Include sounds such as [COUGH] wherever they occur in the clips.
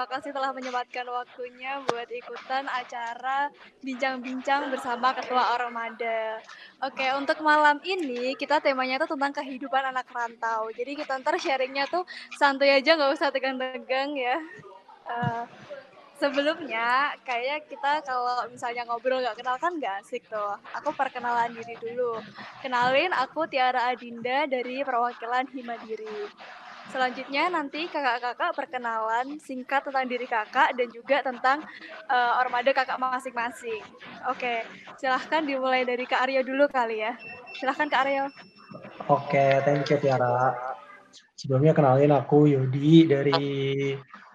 terima kasih telah menyempatkan waktunya buat ikutan acara bincang-bincang bersama Ketua Ormada. Oke, untuk malam ini kita temanya tuh tentang kehidupan anak rantau. Jadi kita ntar sharingnya tuh santuy aja, nggak usah tegang-tegang ya. Uh, sebelumnya kayak kita kalau misalnya ngobrol nggak kenal kan nggak asik tuh. Aku perkenalan diri dulu. Kenalin aku Tiara Adinda dari perwakilan Himadiri. Selanjutnya nanti kakak-kakak perkenalan singkat tentang diri kakak dan juga tentang uh, ormada kakak masing-masing. Oke, silahkan dimulai dari Kak Aryo dulu kali ya. Silahkan Kak Aryo. Oke, thank you Tiara. Sebelumnya kenalin aku Yudi dari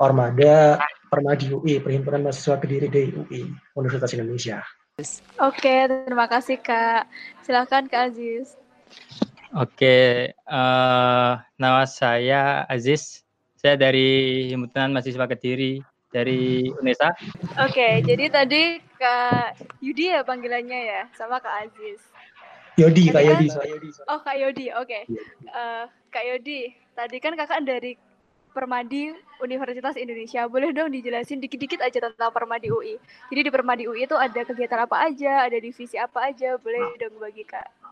Ormada Permadi UI, Perhimpunan Mahasiswa Kediri UI, Universitas Indonesia. Oke, terima kasih Kak. Silahkan Kak Aziz. Oke, uh, nama saya Aziz. Saya dari Himpunan Mahasiswa Kediri dari UNESA. Oke, jadi tadi Kak Yudi ya panggilannya ya, sama Kak Aziz. Yodi, Kak Yodi. Oh, Kak Yodi, oke. Okay. Uh, Kak Yodi, tadi kan kakak dari Permadi Universitas Indonesia. Boleh dong dijelasin dikit-dikit aja tentang Permadi UI. Jadi di Permadi UI itu ada kegiatan apa aja, ada divisi apa aja, boleh dong bagi Kak.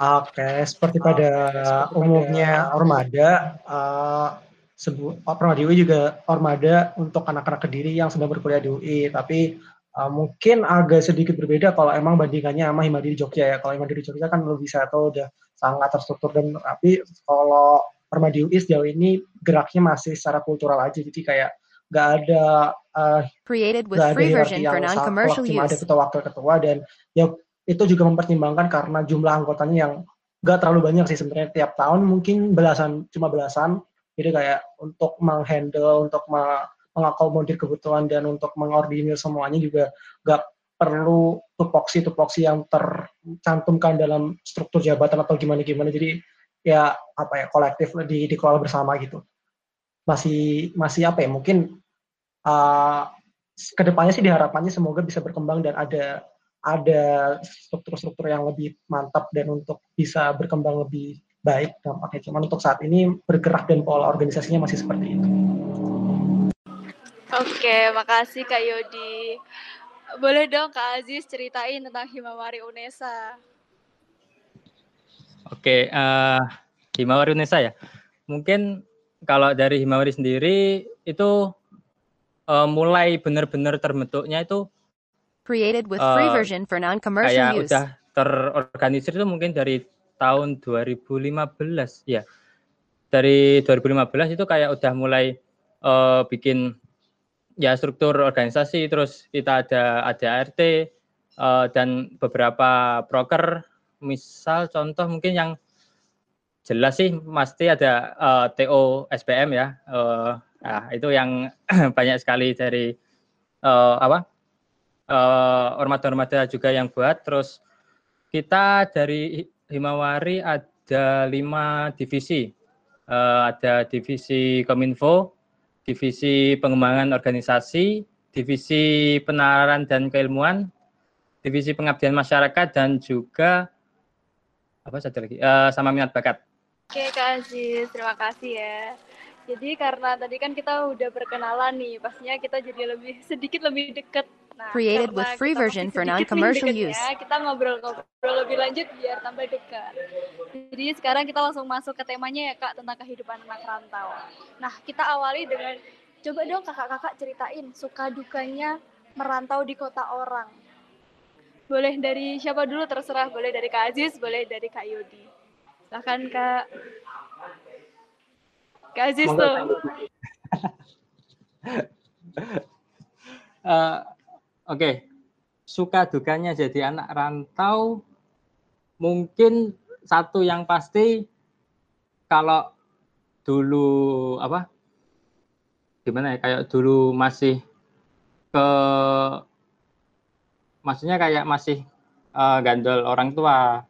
Oke, seperti pada seperti umumnya pada... Ormada, uh, sebu Ormada UI juga Ormada untuk anak-anak Kediri yang sedang berkuliah di UI, tapi uh, mungkin agak sedikit berbeda kalau emang bandingannya sama Himadiri Jogja ya. Kalau Himadiri Jogja kan lebih satu udah sangat terstruktur dan tapi kalau Ormada UI sejauh ini geraknya masih secara kultural aja, jadi kayak nggak ada uh, created with free version for non-commercial use. Ada ketua-wakil-ketua dan ya itu juga mempertimbangkan karena jumlah anggotanya yang gak terlalu banyak sih sebenarnya. Tiap tahun mungkin belasan cuma belasan. Jadi kayak untuk menghandle untuk mengakomodir kebutuhan dan untuk mengordinir semuanya juga gak perlu tupoksi tupoksi yang tercantumkan dalam struktur jabatan atau gimana gimana. Jadi ya apa ya kolektif di dikelola bersama gitu. Masih masih apa ya mungkin uh, ke depannya sih diharapkannya semoga bisa berkembang dan ada ada struktur-struktur yang lebih mantap dan untuk bisa berkembang lebih baik dampaknya. Cuman untuk saat ini bergerak dan pola organisasinya masih seperti itu. Oke, makasih Kak Yodi. Boleh dong Kak Aziz ceritain tentang Himawari Unesa. Oke, uh, Himawari Unesa ya. Mungkin kalau dari Himawari sendiri itu uh, mulai benar-benar terbentuknya itu created with free uh, version for non-commercial kayak use. udah terorganisir itu mungkin dari tahun 2015 ya. Dari 2015 itu kayak udah mulai uh, bikin ya struktur organisasi terus kita ada ada ART uh, dan beberapa broker misal contoh mungkin yang jelas sih pasti ada uh, TO SPM ya. Uh, nah, itu yang [CLEARS THROAT] banyak sekali dari uh, apa uh, ormada-ormada juga yang buat. Terus kita dari Himawari ada lima divisi. Uh, ada divisi Kominfo, divisi pengembangan organisasi, divisi penalaran dan keilmuan, divisi pengabdian masyarakat dan juga apa satu lagi uh, sama minat bakat. Oke Kak Aziz, terima kasih ya. Jadi karena tadi kan kita udah berkenalan nih, pastinya kita jadi lebih sedikit lebih dekat Nah, created with free version for non-commercial use. Kita ngobrol-ngobrol lebih lanjut biar tambah dekat. Jadi sekarang kita langsung masuk ke temanya ya Kak tentang kehidupan anak rantau. Nah, kita awali dengan coba dong kakak-kakak ceritain suka dukanya merantau di kota orang. Boleh dari siapa dulu terserah, boleh dari Kak Aziz, boleh dari Kak Yodi. Silahkan Kak. Kak Aziz tuh. uh, [LAUGHS] Oke, suka dukanya jadi anak rantau mungkin satu yang pasti kalau dulu apa? Gimana ya? Kayak dulu masih ke maksudnya kayak masih uh, gandol orang tua.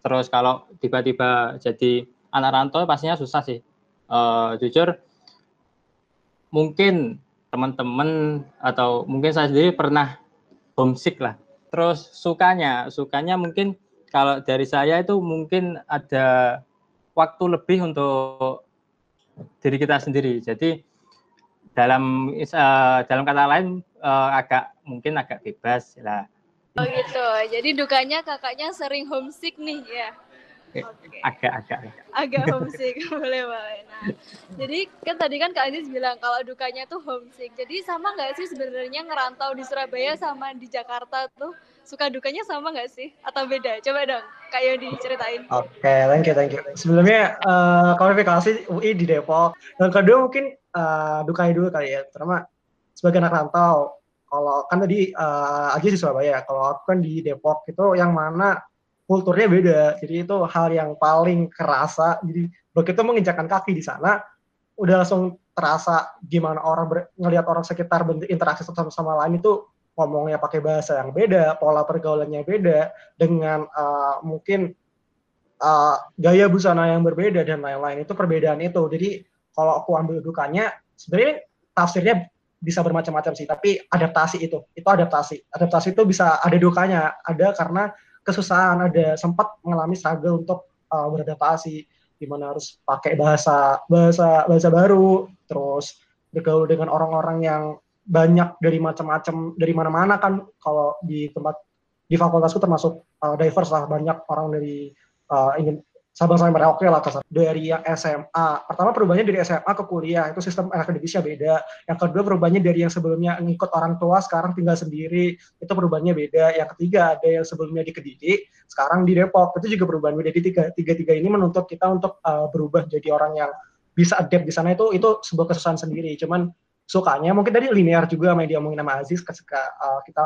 Terus kalau tiba-tiba jadi anak rantau pastinya susah sih. Uh, jujur mungkin teman-teman atau mungkin saya sendiri pernah homesick lah. Terus sukanya, sukanya mungkin kalau dari saya itu mungkin ada waktu lebih untuk diri kita sendiri. Jadi dalam uh, dalam kata lain uh, agak mungkin agak bebas lah. Oh gitu. Jadi dukanya kakaknya sering homesick nih ya. Okay. Agak agak agak homesick [LAUGHS] boleh boleh. Nah, jadi kan tadi kan Kak Aziz bilang kalau dukanya tuh homesick. Jadi sama nggak sih sebenarnya ngerantau di Surabaya sama di Jakarta tuh suka dukanya sama nggak sih atau beda? Coba dong Kak Yodi ceritain. Oke, okay, thank you thank you. Sebelumnya uh, klarifikasi UI di Depok. Yang kedua mungkin uh, dukanya dulu kali ya, terutama sebagai anak rantau. Kalau kan tadi uh, aja di Surabaya, kalau aku kan di Depok itu yang mana kulturnya beda. Jadi itu hal yang paling kerasa. Jadi begitu menginjakan kaki di sana, udah langsung terasa gimana orang ber, ngelihat orang sekitar interaksi satu sama, lain itu ngomongnya pakai bahasa yang beda, pola pergaulannya beda, dengan uh, mungkin uh, gaya busana yang berbeda dan lain-lain itu perbedaan itu. Jadi kalau aku ambil dukanya, sebenarnya tafsirnya bisa bermacam-macam sih, tapi adaptasi itu, itu adaptasi. Adaptasi itu bisa ada dukanya, ada karena kesusahan, ada sempat mengalami struggle untuk uh, beradaptasi, di mana harus pakai bahasa bahasa bahasa baru, terus bergaul dengan orang-orang yang banyak dari macam-macam dari mana-mana kan kalau di tempat di fakultasku termasuk uh, diverse lah banyak orang dari uh, ingin Sabang sampai Merauke lah kasar. Dari yang SMA, pertama perubahannya dari SMA ke kuliah, itu sistem akademisnya beda. Yang kedua perubahannya dari yang sebelumnya ngikut orang tua, sekarang tinggal sendiri, itu perubahannya beda. Yang ketiga ada yang sebelumnya di Kediri, sekarang di Depok, itu juga perubahan beda. Jadi tiga, tiga, tiga ini menuntut kita untuk uh, berubah jadi orang yang bisa adapt di sana itu itu sebuah kesusahan sendiri. Cuman sukanya mungkin tadi linear juga media mungkin nama Aziz ketika uh, kita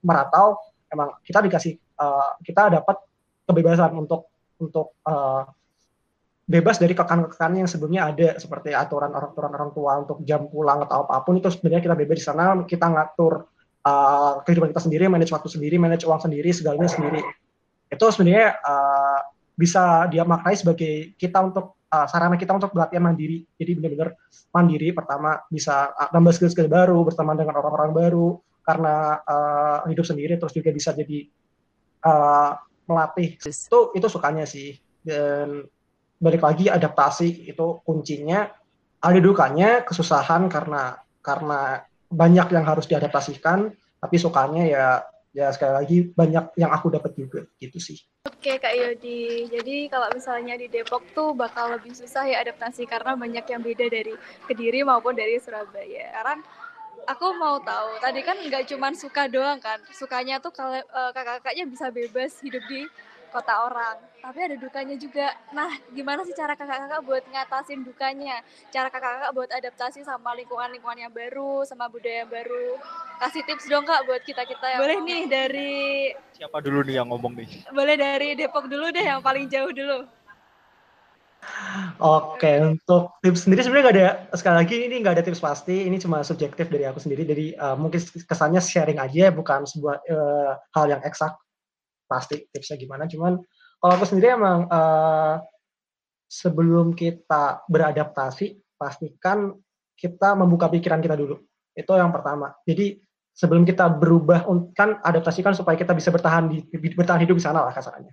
meratau, emang kita dikasih uh, kita dapat kebebasan untuk untuk uh, bebas dari kekan-kekan yang sebelumnya ada seperti aturan orang-aturan orang tua untuk jam pulang atau apa pun itu sebenarnya kita bebas di sana kita ngatur uh, kehidupan kita sendiri manage waktu sendiri manage uang sendiri segalanya sendiri. Itu sebenarnya uh, bisa dia maknai sebagai kita untuk uh, sarana kita untuk latihan mandiri. Jadi benar-benar mandiri pertama bisa nambah skill-skill baru berteman dengan orang-orang baru karena uh, hidup sendiri terus juga bisa jadi uh, melatih. Itu itu sukanya sih. Dan balik lagi adaptasi itu kuncinya. Ada dukanya kesusahan karena karena banyak yang harus diadaptasikan. Tapi sukanya ya ya sekali lagi banyak yang aku dapat juga. Gitu sih. Oke Kak Yodi, jadi kalau misalnya di Depok tuh bakal lebih susah ya adaptasi karena banyak yang beda dari Kediri maupun dari Surabaya. Sekarang aku mau tahu. Tadi kan nggak cuman suka doang kan. Sukanya tuh kalau uh, kakak-kakaknya bisa bebas hidup di kota orang. Tapi ada dukanya juga. Nah gimana sih cara kakak-kakak buat ngatasin dukanya? Cara kakak-kakak buat adaptasi sama lingkungan-lingkungan yang baru sama budaya yang baru? Kasih tips dong kak buat kita kita yang boleh nih dari siapa dulu nih yang ngomong nih? Boleh dari Depok dulu deh yang paling jauh dulu Oke, untuk tips sendiri sebenarnya nggak ada sekali lagi ini nggak ada tips pasti, ini cuma subjektif dari aku sendiri. Jadi uh, mungkin kesannya sharing aja, bukan sebuah uh, hal yang eksak pasti tipsnya gimana. Cuman kalau aku sendiri emang uh, sebelum kita beradaptasi, pastikan kita membuka pikiran kita dulu. Itu yang pertama. Jadi sebelum kita berubah, kan adaptasi kan supaya kita bisa bertahan di bertahan hidup di sana lah kasarnya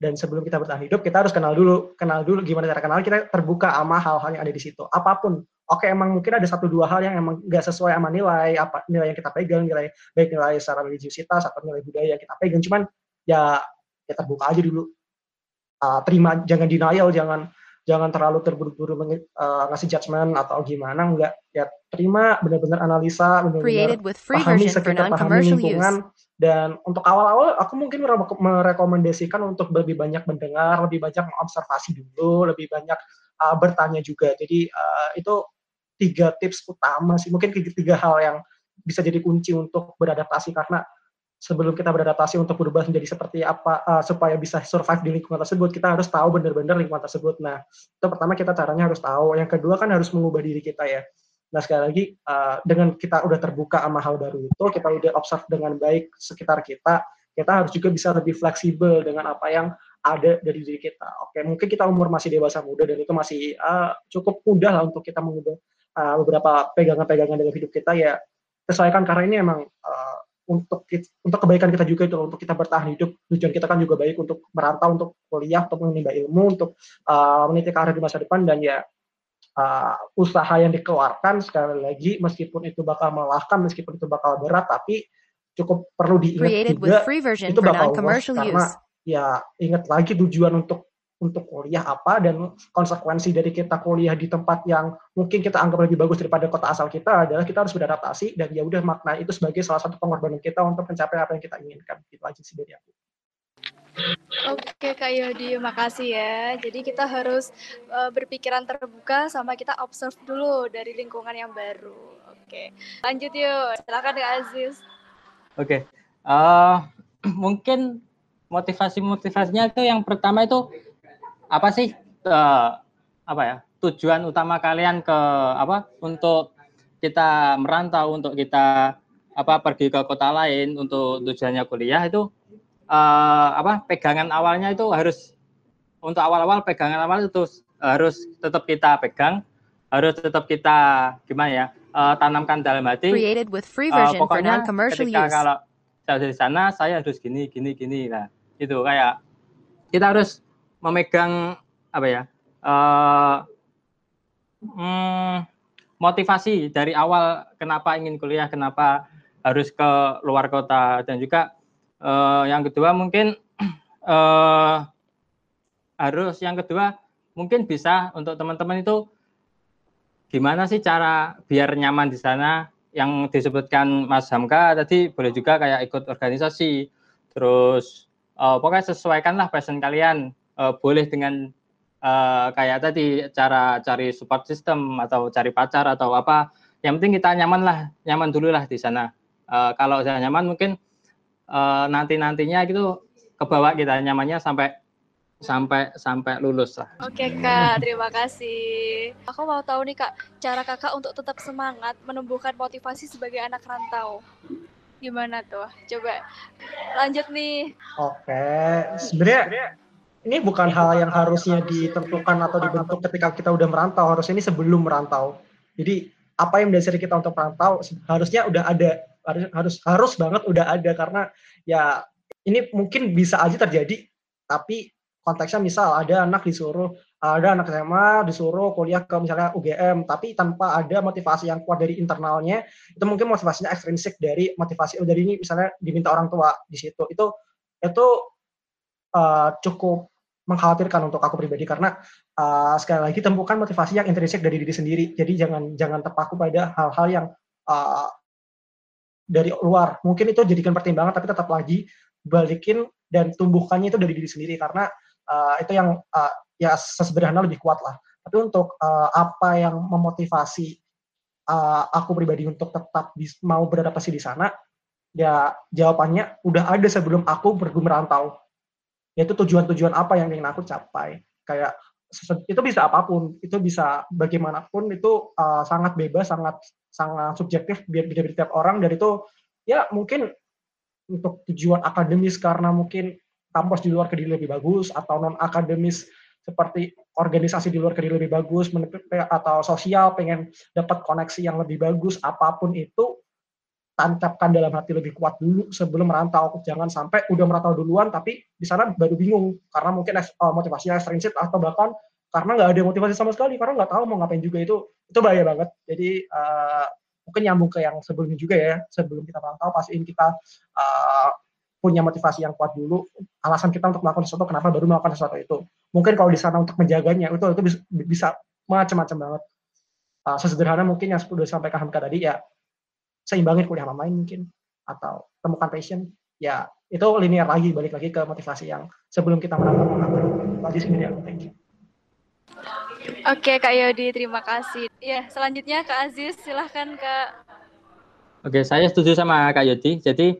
dan sebelum kita bertahan hidup kita harus kenal dulu. Kenal dulu gimana cara kenal. Kita terbuka sama hal-hal yang ada di situ. Apa pun. Oke emang mungkin ada satu dua hal yang emang nggak sesuai sama nilai apa nilai yang kita pegang nilai baik nilai secara religiusitas atau nilai budaya yang kita pegang. Cuman ya ya terbuka aja dulu. Uh, terima jangan denial jangan jangan terlalu terburu-buru uh, ngasih judgement atau gimana enggak ya terima benar-benar analisa benar-benar pahami sekitar pahami lingkungan use dan untuk awal-awal aku mungkin merekomendasikan untuk lebih banyak mendengar, lebih banyak mengobservasi dulu, lebih banyak uh, bertanya juga. Jadi uh, itu tiga tips utama sih. Mungkin tiga, tiga hal yang bisa jadi kunci untuk beradaptasi karena sebelum kita beradaptasi untuk berubah menjadi seperti apa uh, supaya bisa survive di lingkungan tersebut kita harus tahu benar-benar lingkungan tersebut. Nah itu pertama kita caranya harus tahu. Yang kedua kan harus mengubah diri kita ya. Nah sekali lagi uh, dengan kita udah terbuka sama hal baru itu, kita udah observe dengan baik sekitar kita, kita harus juga bisa lebih fleksibel dengan apa yang ada dari diri kita. Oke, mungkin kita umur masih dewasa muda dan itu masih uh, cukup mudah lah untuk kita mengubah uh, beberapa pegangan-pegangan dalam hidup kita ya sesuaikan karena ini emang uh, untuk untuk kebaikan kita juga itu untuk kita bertahan hidup. Tujuan kita kan juga baik untuk merantau untuk kuliah untuk menimba ilmu untuk uh, meniti karir di masa depan. Dan ya uh, usaha yang dikeluarkan sekali lagi meskipun itu bakal melelahkan meskipun itu bakal berat tapi cukup perlu diingat juga itu bakal karena ya ingat lagi tujuan untuk untuk kuliah apa dan konsekuensi dari kita kuliah di tempat yang mungkin kita anggap lebih bagus daripada kota asal kita adalah kita harus beradaptasi dan ya udah makna itu sebagai salah satu pengorbanan kita untuk mencapai apa yang kita inginkan itu aja sih dari aku. Oke Kak Yodi, makasih ya. Jadi kita harus uh, berpikiran terbuka sama kita observe dulu dari lingkungan yang baru. Oke, lanjut yuk. Silakan Kak Aziz. Oke, uh, [CLEARS THROAT] mungkin motivasi-motivasinya itu yang pertama itu apa sih uh, apa ya tujuan utama kalian ke apa untuk kita merantau untuk kita apa pergi ke kota lain untuk tujuannya kuliah itu uh, apa pegangan awalnya itu harus untuk awal-awal pegangan awal itu harus tetap kita pegang harus tetap kita gimana ya uh, tanamkan dalam hati Created with free version uh, pokoknya for ketika use. kalau saya dari sana saya harus gini gini gini nah itu kayak kita harus memegang apa ya uh, hmm, motivasi dari awal kenapa ingin kuliah kenapa harus ke luar kota. Dan juga uh, yang kedua mungkin uh, [CLEARS THROAT] harus yang kedua mungkin bisa untuk teman-teman itu gimana sih cara biar nyaman di sana? Yang disebutkan Mas Hamka tadi boleh juga kayak ikut organisasi. Terus uh, pokoknya sesuaikanlah passion kalian uh, boleh dengan uh, kayak tadi cara cari support system atau cari pacar atau apa yang penting kita nyaman lah nyaman dulu lah di sana uh, kalau sudah nyaman mungkin uh, nanti nantinya gitu kebawa kita nyamannya sampai sampai sampai lulus lah. Oke kak, terima kasih. Aku mau tahu nih kak, cara kakak untuk tetap semangat menumbuhkan motivasi sebagai anak rantau. Gimana tuh? Coba lanjut nih. Oke, sebenarnya ini bukan hal yang harusnya ditentukan atau dibentuk ketika kita udah merantau, harusnya ini sebelum merantau. Jadi apa yang mendasari kita untuk merantau harusnya udah ada, harus harus harus banget udah ada. Karena ya ini mungkin bisa aja terjadi, tapi konteksnya misal ada anak disuruh ada anak SMA disuruh kuliah ke misalnya UGM tapi tanpa ada motivasi yang kuat dari internalnya itu mungkin motivasinya ekstrinsik dari motivasi oh dari ini misalnya diminta orang tua di situ. Itu itu uh, cukup mengkhawatirkan untuk aku pribadi karena uh, sekali lagi temukan motivasi yang intrinsik dari diri sendiri. Jadi jangan jangan terpaku pada hal-hal yang uh, dari luar. Mungkin itu jadikan pertimbangan tapi tetap lagi balikin dan tumbuhkannya itu dari diri sendiri karena uh, itu yang uh, ya sesederhana lebih kuat lah. Tapi untuk uh, apa yang memotivasi uh, aku pribadi untuk tetap mau beradaptasi di sana, ya jawabannya udah ada sebelum aku pergi yaitu tujuan-tujuan apa yang ingin aku capai. Kayak itu bisa apa pun. Itu bisa bagaimanapun itu uh, sangat bebas sangat sangat subjektif biar beda tiap orang. Dan itu ya mungkin untuk tujuan akademis karena mungkin kampus di luar kediri lebih bagus atau non akademis seperti organisasi di luar kediri lebih bagus atau sosial pengen dapat koneksi yang lebih bagus apa pun itu tancapkan dalam hati lebih kuat dulu sebelum merantau. Jangan sampai udah merantau duluan tapi di sana baru bingung. Karena mungkin uh, motivasinya ekstrinsik atau bahkan karena nggak ada motivasi sama sekali karena nggak tahu mau ngapain juga. Itu itu bahaya banget. Jadi uh, mungkin nyambung ke yang sebelumnya juga ya. Sebelum kita merantau pastiin kita uh, punya motivasi yang kuat dulu. Alasan kita untuk melakukan sesuatu kenapa baru melakukan sesuatu itu? Mungkin kalau di sana untuk menjaganya itu itu bisa, bisa macam-macam banget. Uh, sesederhana mungkin yang sudah disampaikan Hamka tadi ya seimbangin kuliah sama main mungkin atau temukan passion ya itu linear lagi balik lagi ke motivasi yang sebelum kita menambah lagi sendiri aku thank you Oke Kak Yodi, terima kasih. Ya, selanjutnya Kak Aziz, silahkan Kak. Oke, saya setuju sama Kak Yodi. Jadi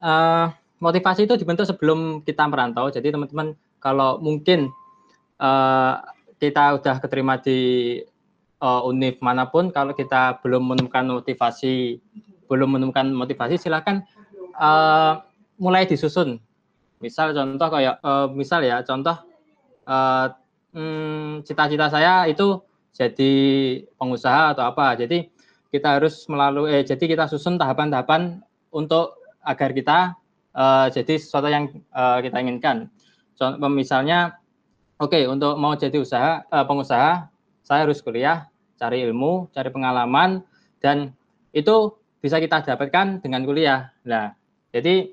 uh, motivasi itu dibentuk sebelum kita merantau. Jadi teman-teman kalau mungkin uh, kita udah keterima di uh, univ mana pun kalau kita belum menemukan motivasi belum menemukan motivasi silakan uh, mulai disusun. Misal contoh kayak uh, misal ya contoh cita cita-cita saya itu jadi pengusaha atau apa. Jadi kita harus melalui eh, jadi kita susun tahapan-tahapan untuk agar kita uh, jadi sesuatu yang uh, kita inginkan. Contoh misalnya oke okay, untuk mau jadi usaha uh, pengusaha saya harus kuliah, cari ilmu, cari pengalaman, dan itu bisa kita dapatkan dengan kuliah. Nah, jadi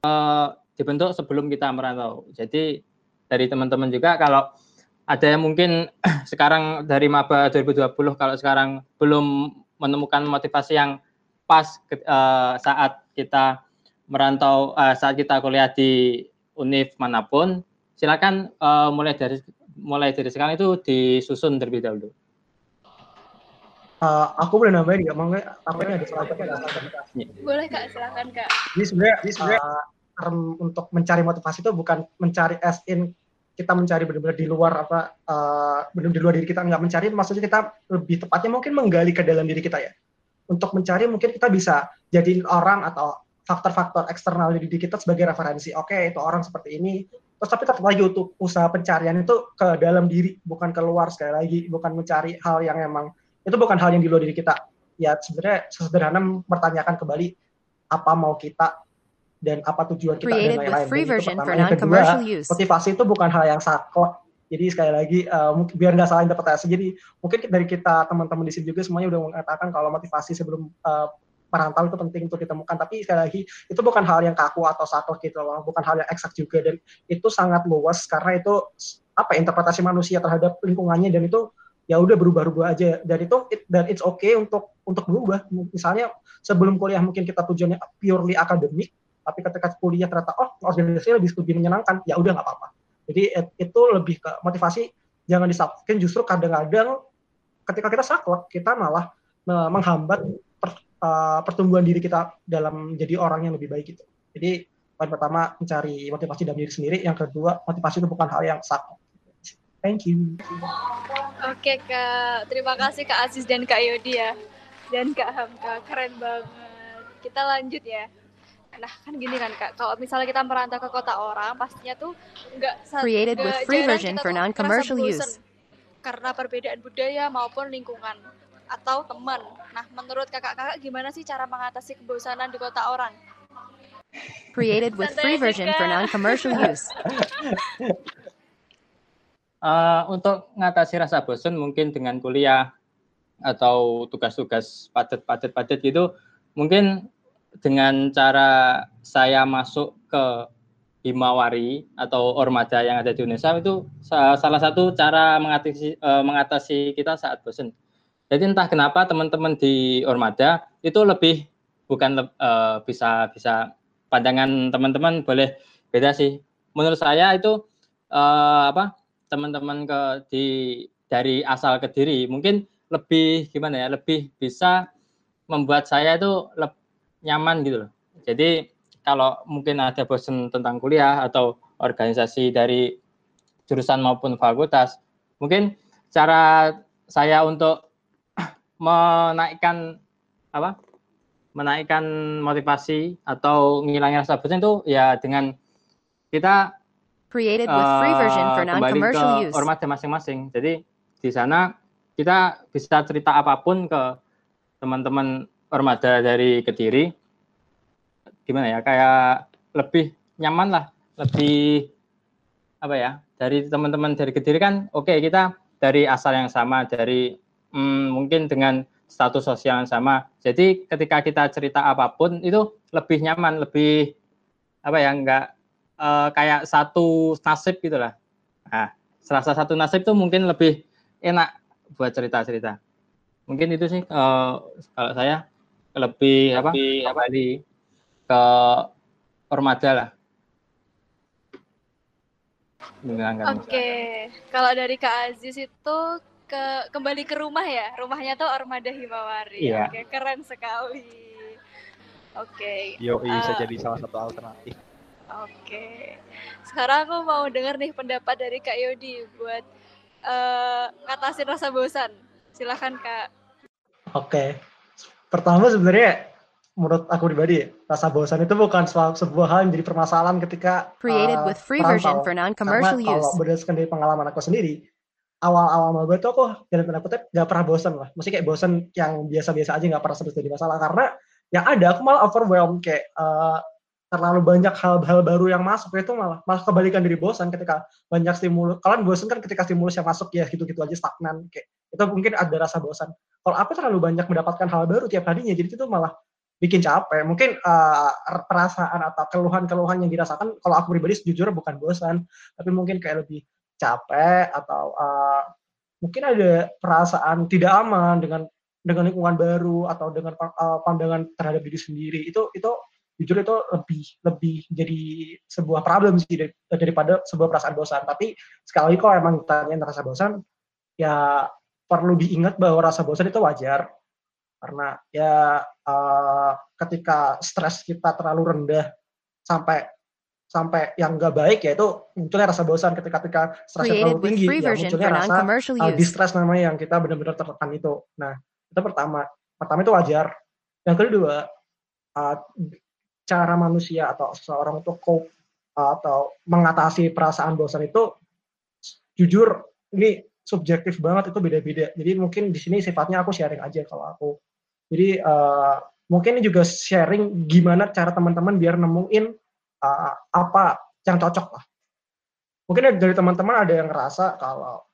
eh, dibentuk sebelum kita merantau. Jadi dari teman-teman juga kalau ada yang mungkin [CLEARS THROAT] sekarang dari maba 2020 kalau sekarang belum menemukan motivasi yang pas uh, saat kita merantau uh, saat kita kuliah di univ mana pun silakan mulai dari mulai dari sekarang itu disusun terlebih dahulu. Uh, aku boleh nambahin nggak? Mau apa ini ada salah Boleh kak, silakan kak. Jadi sebenarnya, sebenarnya uh, term untuk mencari motivasi itu bukan mencari as in kita mencari benar-benar di luar apa uh, benar di luar diri kita. Nggak mencari maksudnya kita lebih tepatnya mungkin menggali ke dalam diri kita ya. Untuk mencari mungkin kita bisa jadiin orang atau faktor-faktor eksternal di diri kita sebagai referensi. Oke okay, itu orang seperti ini. Terus tapi tetap lagi untuk usaha pencarian itu ke dalam diri bukan keluar sekali lagi. Bukan mencari hal yang emang itu bukan hal yang di luar diri kita ya sebenarnya sesederhana mempertanyakan kembali apa mau kita dan apa tujuan kita dan lain-lain. Yang kedua, motivasi itu bukan hal yang saklek. Jadi sekali lagi, uh, biar nggak salah interpretasi. Jadi mungkin dari kita teman-teman di sini juga semuanya udah mengatakan kalau motivasi sebelum uh, merantau itu penting untuk ditemukan. Tapi sekali lagi, itu bukan hal yang kaku atau saklek gitu loh, bukan hal yang eksak juga. Dan itu sangat luas karena itu apa interpretasi manusia terhadap lingkungannya dan itu ya udah berubah-ubah aja. Dan itu it, dan it's okay untuk untuk berubah. Misalnya sebelum kuliah mungkin kita tujuannya purely akademik tapi ketika kuliah ternyata oh organisasi lebih lebih menyenangkan ya udah nggak apa-apa. Jadi itu lebih ke motivasi jangan disakitkan justru kadang-kadang ketika kita saklek kita malah menghambat per, uh, pertumbuhan diri kita dalam menjadi orang yang lebih baik gitu. Jadi poin pertama mencari motivasi dalam diri sendiri. Yang kedua motivasi itu bukan hal yang saklek thank you. Oke kak. Terima kasih kak Aziz dan kak Yodi ya. Dan kak Hamka. Keren banget. Kita lanjut ya. Nah kan gini kan kak. Kalau misalnya kita merantau ke kota orang pastinya tuh nggak created with free version for non-commercial use. karena perbedaan budaya maupun lingkungan atau teman. Nah, menurut kakak-kakak gimana sih cara mengatasi kebosanan di kota orang? Created with free version for non-commercial use. [LAUGHS] Uh, untuk mengatasi rasa bosan mungkin dengan kuliah atau tugas-tugas padat-padat-padat gitu, mungkin dengan cara saya masuk ke Himawari atau Ormada yang ada di Indonesia itu salah satu cara mengatasi, uh, mengatasi kita saat bosan. Jadi entah kenapa teman-teman di Ormada itu lebih bukan uh, bisa bisa pandangan teman-teman boleh beda sih. Menurut saya itu uh, apa teman-teman ke di dari asal Kediri mungkin lebih gimana ya lebih bisa membuat saya itu lebih nyaman gitu loh. Jadi kalau mungkin ada bosan tentang kuliah atau organisasi dari jurusan maupun fakultas, mungkin cara saya untuk [CLEARS THROAT] menaikkan apa? menaikkan motivasi atau ngilangin rasa bosan itu ya dengan kita created with free version for non-commercial use. Ormada masing-masing. Jadi di sana kita bisa cerita apa pun ke teman-teman Ormada dari Kediri gimana ya kayak lebih nyaman lah lebih apa ya dari teman-teman dari Kediri kan oke okay, kita dari asal yang sama dari hmm, mungkin dengan status sosial yang sama jadi ketika kita cerita apa pun itu lebih nyaman lebih apa ya enggak uh, kayak satu nasib gitulah nah serasa satu nasib itu mungkin lebih enak buat cerita-cerita mungkin itu sih uh, kalau saya lebih, lebih apa, di ke Ormada lah. Oke, okay. kalau dari Kak Aziz itu ke kembali ke rumah ya, rumahnya tuh Ormada Himawari. Iya. Oke, okay, keren sekali. Oke. Okay. Yo, bisa uh, jadi salah satu alternatif. Oke, okay. sekarang aku mau dengar nih pendapat dari Kak Yodi buat uh, ngatasin rasa bosan. Silahkan Kak. Oke, okay. pertama sebenarnya menurut aku pribadi rasa bosan itu bukan sebuah hal yang jadi permasalahan ketika created uh, with free version for non-commercial use. Kalau berdasarkan dari pengalaman aku sendiri, awal-awal maba tuh aku dalam tanda kutip gak pernah bosan lah. Mesti kayak bosan yang biasa-biasa aja gak pernah sebut jadi masalah karena yang ada aku malah overwhelmed kayak uh, terlalu banyak hal-hal baru yang masuk itu malah malah kebalikan dari bosan ketika banyak stimulus. Kalian bosan kan ketika stimulus yang masuk ya gitu-gitu aja stagnan kayak itu mungkin ada rasa bosan. Kalau aku terlalu banyak mendapatkan hal baru tiap harinya jadi itu malah bikin capek. Mungkin uh, perasaan atau keluhan-keluhan yang dirasakan kalau aku pribadi jujur bukan bosan tapi mungkin kayak lebih capek atau uh, mungkin ada perasaan tidak aman dengan dengan lingkungan baru atau dengan uh, pandangan terhadap diri sendiri. Itu itu jujur itu lebih lebih jadi sebuah problem sih daripada sebuah perasaan bosan. Tapi sekali lagi kalau emang tanya rasa bosan ya perlu diingat bahwa rasa bosan itu wajar. Karena ya uh, ketika stres kita terlalu rendah sampai sampai yang nggak baik ya itu munculnya rasa bosan. Ketika ketika stresnya terlalu tinggi ya munculnya rasa uh, distress namanya yang kita benar-benar tertekan itu. Nah itu pertama. Pertama itu wajar. Yang kedua, uh, cara manusia atau seseorang untuk cope uh, atau mengatasi perasaan bosan itu jujur ini subjektif banget itu beda-beda. Jadi mungkin di sini sifatnya aku sharing aja kalau aku. Jadi uh, mungkin ini juga sharing gimana cara teman-teman biar nemuin uh, apa yang cocok lah. Mungkin dari teman-teman ada yang ngerasa kalau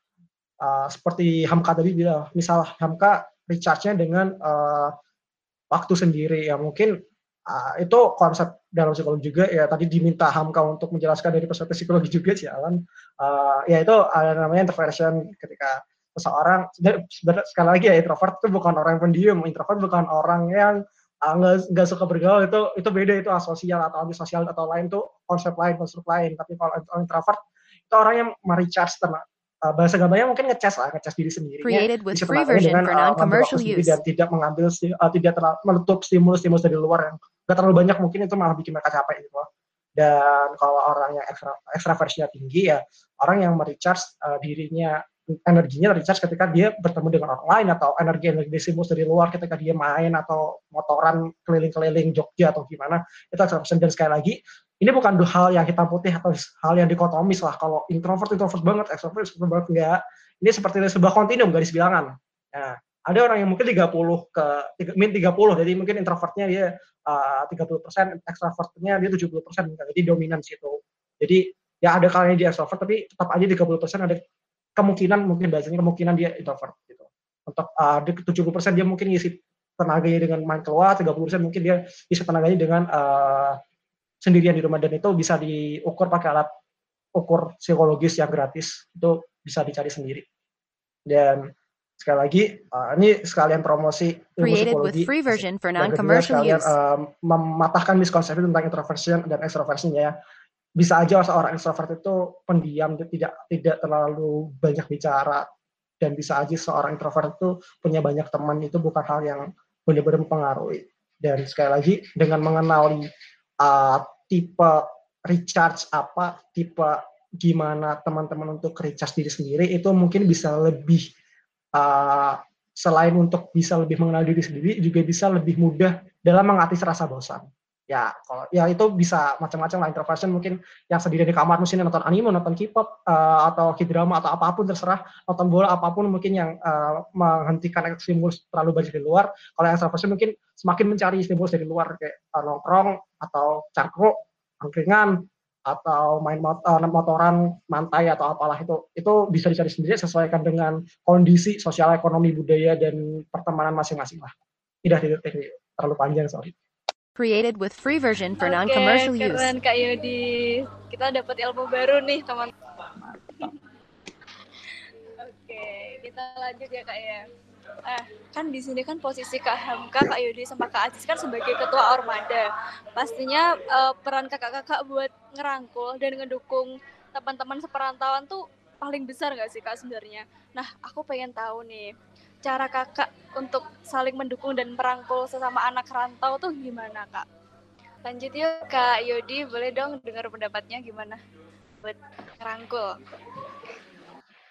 uh, seperti Hamka tadi bilang, misal Hamka recharge-nya dengan uh, waktu sendiri ya mungkin uh, itu konsep dalam psikologi juga ya tadi diminta Hamka untuk menjelaskan dari perspektif psikologi juga sih Alan. Uh, ya itu ada namanya introversion ketika seseorang sekali lagi ya introvert itu bukan orang yang pendiam introvert bukan orang yang nggak uh, suka bergaul itu itu beda itu asosial atau antisosial atau lain tuh konsep lain konsep lain. Tapi kalau introvert itu orang yang merecharge uh, bahasa gambarnya mungkin ngecas lah, ngecas diri sendiri. Created with free version dengan, for non-commercial uh, use. Dan tidak mengambil, uh, tidak terlalu menutup stimulus-stimulus dari luar yang gak terlalu banyak mungkin itu malah bikin mereka capek gitu loh. Dan kalau orang yang ekstra, ekstraversinya tinggi ya orang yang merecharge uh, dirinya energinya recharge ketika dia bertemu dengan orang lain atau energi energi stimulus dari luar ketika dia main atau motoran keliling-keliling Jogja atau gimana itu ekstraversi dan sekali lagi ini bukan hal yang hitam putih atau hal yang dikotomis lah. Kalau introvert introvert banget ekstrovert ekstrovert banget enggak. Ini seperti sebuah kontinum garis bilangan. Nah ada orang yang mungkin 30 ke min 30 jadi mungkin introvertnya dia uh, 30 persen extrovertnya dia 70 persen jadi dominan situ. Jadi ya ada kalanya dia extrovert tapi tetap aja 30 persen ada kemungkinan mungkin bahasanya kemungkinan dia introvert gitu. Untuk uh, 70 persen dia mungkin ngisi tenaganya dengan main keluar 30 persen mungkin dia isi tenaganya dengan uh, sendirian di rumah dan itu bisa diukur pakai alat ukur psikologis yang gratis. Itu bisa dicari sendiri. Dan sekali lagi uh, ini sekalian promosi ilmu psikologi. free version for non-commercial use. Uh, mematahkan miskonsepsi tentang introversion dan ekstroversinya ya. Bisa aja seorang ekstrovert itu pendiam tidak tidak terlalu banyak bicara. Dan bisa aja seorang introvert itu punya banyak teman itu bukan hal yang benar-benar mempengaruhi. Dan sekali lagi dengan mengenali uh, tipe recharge apa, tipe gimana teman-teman untuk recharge diri sendiri itu mungkin bisa lebih uh, selain untuk bisa lebih mengenal diri sendiri juga bisa lebih mudah dalam mengatasi rasa bosan. Ya, kalau ya itu bisa macam-macam lah introversion mungkin yang sendiri di kamar mungkin nonton anime, nonton K-pop uh, atau K-drama atau apa pun terserah, nonton bola apa pun mungkin yang uh, menghentikan stimulus terlalu banyak di luar. Kalau yang introversion mungkin semakin mencari stimulus dari luar kayak uh, nongkrong atau cangkruk, angkringan atau main motor, motoran mantai atau apalah itu. Itu bisa dicari sendiri sesuaikan dengan kondisi sosial ekonomi budaya dan pertemanan masing-masing lah. Tidak tidak terlalu panjang sorry created with free version for okay, non-commercial use. keren Kak Yodi. Kita dapat ilmu baru nih, teman. Oke, kita lanjut ya Kak ya. Eh, kan di sini kan posisi Kak Hamka, Kak Yodi sama Kak Aziz kan sebagai ketua Ormada. Pastinya uh, peran kakak-kakak buat ngerangkul dan ngedukung teman-teman seperantauan tuh paling besar gak sih Kak sebenarnya? Nah, aku pengen tahu nih, cara kakak untuk saling mendukung dan merangkul sesama anak rantau tuh gimana kak? Lanjut yuk kak Yodi, boleh dong dengar pendapatnya gimana buat merangkul?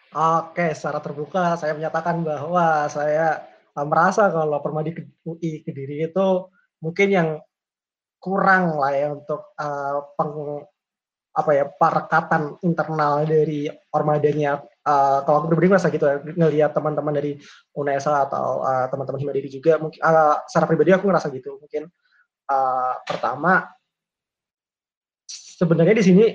Oke, secara terbuka saya menyatakan bahwa saya uh, merasa kalau Permadi UI Kediri itu mungkin yang kurang lah ya untuk uh, peng, apa ya perekatan internal dari ormadanya uh, kalau aku pribadi merasa gitu ya ngelihat teman-teman dari UNESA atau uh, teman-teman Himadiri juga mungkin uh, secara pribadi aku ngerasa gitu. Mungkin uh, pertama sebenarnya di sini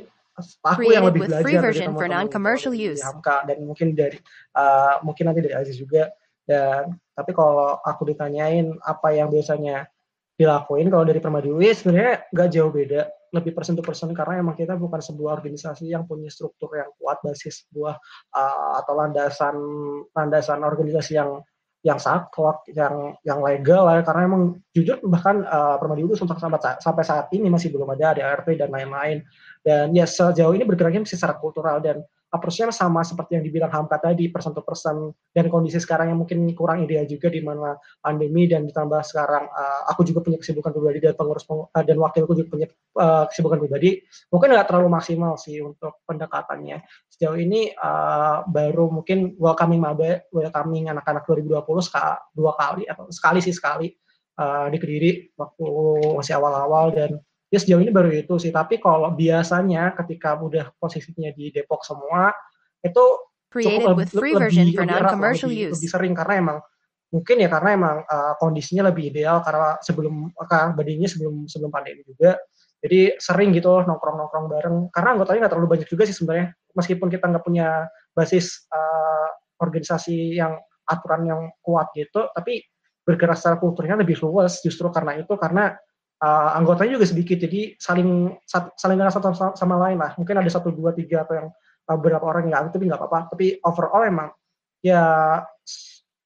aku yang lebih belajar dari teman-teman dari. Hamka dan mungkin dari uh, mungkin nanti dari Aziz juga. Dan tapi kalau aku ditanyain apa yang biasanya dilakuin kalau dari Permadi UI sebenarnya nggak jauh beda lebih persen to persen karena emang kita bukan sebuah organisasi yang punya struktur yang kuat basis sebuah uh, atau landasan landasan organisasi yang yang saklek, yang yang legal lah ya. karena emang jujur bahkan uh, Permadi untuk sampai, sampai saat ini masih belum ada ART dan lain-lain dan ya sejauh ini bergeraknya masih secara kultural dan approach-nya sama seperti yang dibilang Hamka tadi persen to persen. Dan kondisi sekarang yang mungkin kurang ideal juga di mana pandemi dan ditambah sekarang uh, aku juga punya kesibukan pribadi dan pengurus peng, uh, dan wakilku juga punya uh, kesibukan pribadi mungkin nggak terlalu maksimal sih untuk pendekatannya. Sejauh ini uh, baru mungkin welcoming mabe welcoming anak-anak 2020 sekali, dua kali atau sekali sih sekali uh, di Kediri waktu masih awal-awal dan ya sejauh ini baru itu sih. Tapi kalau biasanya ketika udah posisinya di Depok semua itu cukup with lebih, free version lebih, for lebih non-commercial lebih, use. lebih sering. Karena emang mungkin ya karena emang uh, kondisinya lebih ideal karena sebelum karena badinya sebelum sebelum pandemi juga. Jadi sering gitu nongkrong nongkrong bareng. Karena anggotanya nggak terlalu banyak juga sih sebenarnya. Meskipun kita nggak punya basis uh, organisasi yang aturan yang kuat gitu tapi bergerak secara kulturnya lebih luas justru karena itu. Karena uh, anggotanya juga sedikit jadi saling saling kenal satu sama lain lah. Mungkin ada satu dua tiga atau yang uh, beberapa orang yang tapi nggak apa-apa. Tapi overall emang ya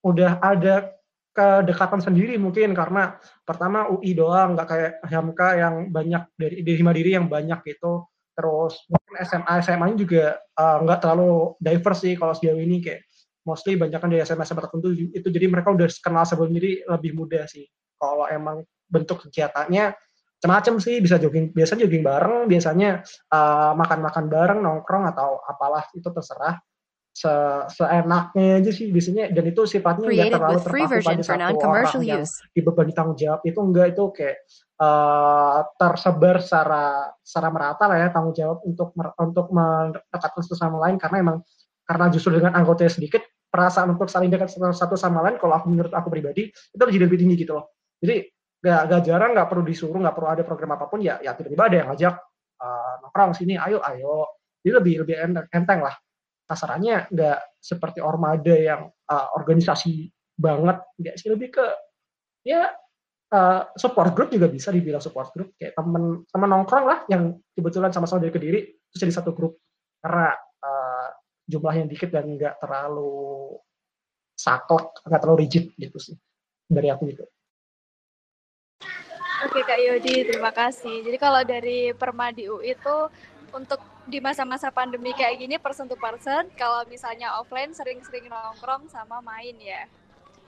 udah ada kedekatan sendiri mungkin karena pertama UI doang nggak kayak HMK yang banyak dari di Himadiri yang banyak gitu. Terus mungkin SMA SMA nya juga uh, nggak terlalu diverse sih kalau sejauh ini. Kayak mostly banyak kan dari SMA SMA tertentu itu jadi mereka udah kenal sebelum jadi lebih mudah sih. Kalau emang bentuk kegiatannya macam-macam sih bisa jogging biasanya jogging bareng biasanya uh, makan-makan bareng nongkrong atau apalah itu terserah. Se seenaknya aja sih biasanya dan itu sifatnya nggak terlalu terpaku pada satu orang yang dibebani tanggung jawab. Itu enggak itu kayak uh, tersebar secara secara merata lah ya tanggung jawab untuk untuk mendekatkan satu sama lain. Karena emang karena justru dengan anggotanya sedikit perasaan untuk saling dekat satu sama lain kalau aku menurut aku pribadi itu jadi lebih tinggi gitu loh. Jadi gak, gak jarang nggak perlu disuruh nggak perlu ada program apa pun ya ya tiba-tiba ada yang ngajak uh, nongkrong sini ayo ayo. Jadi lebih lebih enteng lah. Kasarannya nggak seperti ormada yang uh, organisasi banget nggak sih lebih ke ya uh, support group juga bisa dibilang support group. Kayak temen temen nongkrong lah yang kebetulan sama-sama dari kediri terus jadi satu grup. Karena uh, jumlahnya dikit dan nggak terlalu saklek nggak terlalu rigid gitu sih dari aku gitu. Oke Kak Yodi, terima kasih. Jadi kalau dari Permadi UI itu untuk di masa-masa pandemi kayak gini person to person, kalau misalnya offline sering-sering nongkrong sama main ya.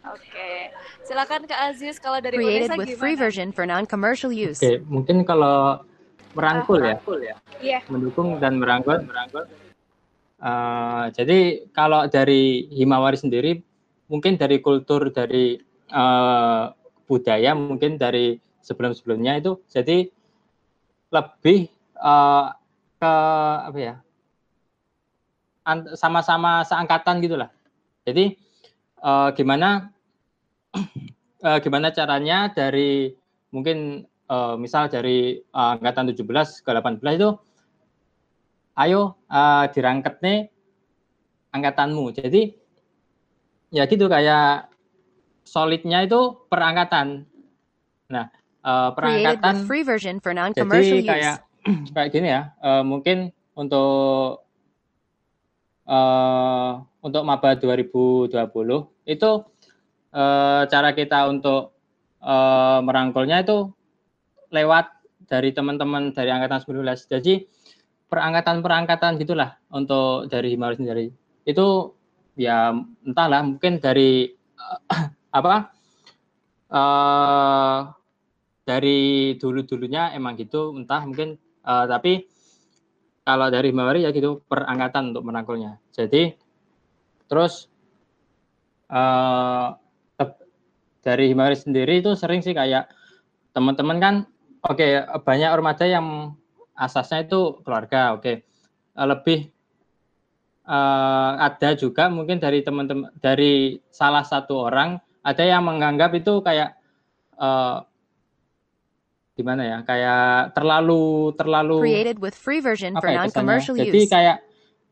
Oke, silakan Kak Aziz kalau dari Created Unesa with gimana? free version for non-commercial use. Oke, mungkin kalau merangkul ya, Iya. mendukung dan merangkul, merangkul. Uh, jadi kalau dari Himawari sendiri, mungkin dari kultur dari uh, budaya, mungkin dari sebelum-sebelumnya itu, jadi lebih uh, ke apa ya, sama-sama seangkatan gitulah. Jadi uh, gimana uh, [CLEARS THROAT] gimana caranya dari mungkin uh, misal dari uh, angkatan 17 ke 18 itu ayo uh, dirangket nih angkatanmu. Jadi ya gitu kayak solidnya itu perangkatan. Nah, uh, perangkatan free version for jadi kayak use. [CLEARS THROAT] kayak gini ya. Uh, mungkin untuk uh, untuk maba 2020 itu uh, cara kita untuk uh, merangkulnya itu lewat dari teman-teman dari angkatan 19. Jadi perangkatan-perangkatan gitulah untuk dari Himaris sendiri. Itu ya entahlah mungkin dari uh, [CLEARS THROAT] apa uh, dari dulu-dulunya emang gitu entah mungkin uh, tapi kalau dari Himawari ya gitu perangkatan untuk merangkulnya. Jadi terus uh, dari Himawari sendiri itu sering sih kayak teman-teman kan oke okay, banyak ormada yang asasnya itu keluarga oke okay. lebih uh, ada juga mungkin dari teman-teman dari salah satu orang ada yang menganggap itu kayak uh, gimana ya kayak terlalu terlalu Created with free version for ya non-commercial jadi use. kayak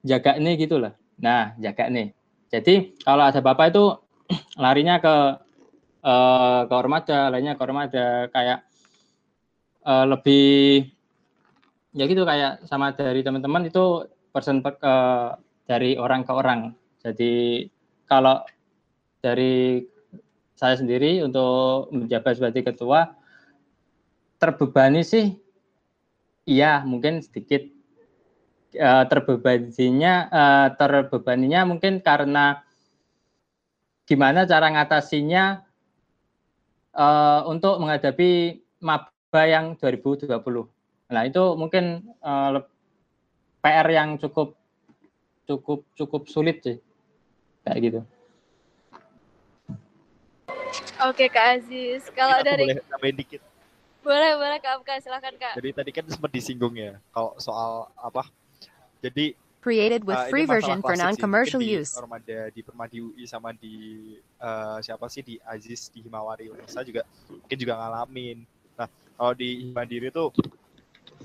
jaga nih gitu loh. Nah jaga nih. Jadi kalau ada bapak itu [CLEARS THROAT] larinya ke eh, ke ormada lainnya ke ormada kayak eh, lebih ya gitu kayak sama dari teman-teman itu person per- eh, dari orang ke orang. Jadi kalau dari saya sendiri untuk menjabat sebagai ketua terbebani sih? Iya mungkin sedikit. Eh, terbebaninya eh, terbebaninya mungkin karena gimana cara ngatasinya eh, untuk menghadapi maba yang 2020 nah itu mungkin eh, leb- PR yang cukup cukup cukup sulit sih. Kayak gitu. Oke Kak Aziz, kalau aku dari boleh dikit. Boleh boleh Kak Afka, silakan Kak. Jadi tadi kan sempat disinggung ya kalau soal apa. Jadi Created with ini free version for non-commercial use. Ormada di Permadi UI sama di eh, siapa sih di Aziz di Himawari Unesa juga mungkin juga ngalamin. Nah, kalau di Himandiri tuh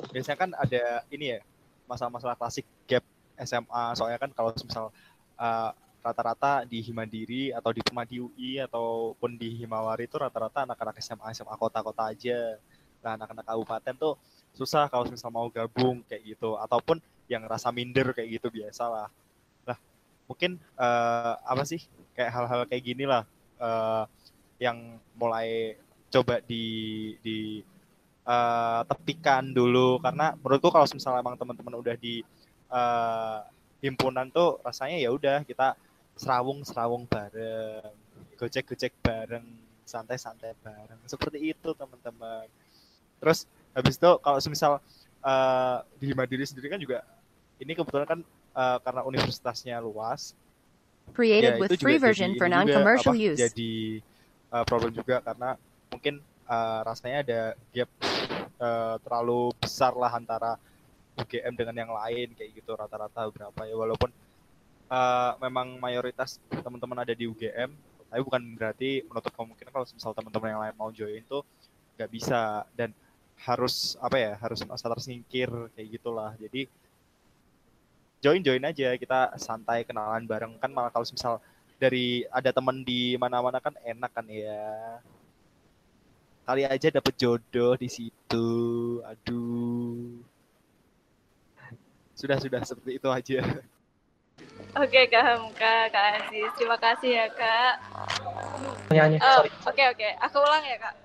biasanya kan ada ini ya masalah-masalah klasik gap SMA soalnya kan kalau misal eh, rata-rata di Himandiri atau di Permadi UI ataupun di Himawari itu rata-rata anak-anak SMA SMA kota-kota aja. Nah, anak-anak kabupaten tuh susah kalau misal mau gabung kayak gitu ataupun yang rasa minder kayak gitu biasa lah. Nah, mungkin eh, apa sih kayak hal-hal kayak gini lah eh, yang mulai coba di di eh, tepikan dulu karena menurutku kalau misalnya emang teman-teman udah di eh, himpunan tuh rasanya ya udah kita serawung-serawung bareng, gocek-gocek bareng, santai-santai bareng. Seperti itu teman-teman. Terus habis itu kalau semisal eh, di Mandiri sendiri kan juga ini kebetulan kan eh, karena universitasnya luas Created ya with free version jadi for non-commercial use. jadi uh, problem juga karena mungkin uh, rasanya ada gap uh, terlalu besar lah antara UGM dengan yang lain kayak gitu rata-rata berapa ya walaupun uh, memang mayoritas teman-teman ada di UGM tapi bukan berarti menutup kemungkinan kalau misal teman-teman yang lain mau join tuh nggak bisa dan harus apa ya harus masa tersingkir kayak gitulah. Jadi join join aja kita santai kenalan bareng. Kan malah kalau misal dari ada teman di mana-mana kan enak kan ya. Kali aja dapet jodoh di situ aduh. Sudah sudah seperti itu aja [LAUGHS] Oke Kak Hamka, Kak Aziz, terima kasih ya Kak. Pertanyaannya, Oh, sorry. Oke oke, aku ulang ya Kak.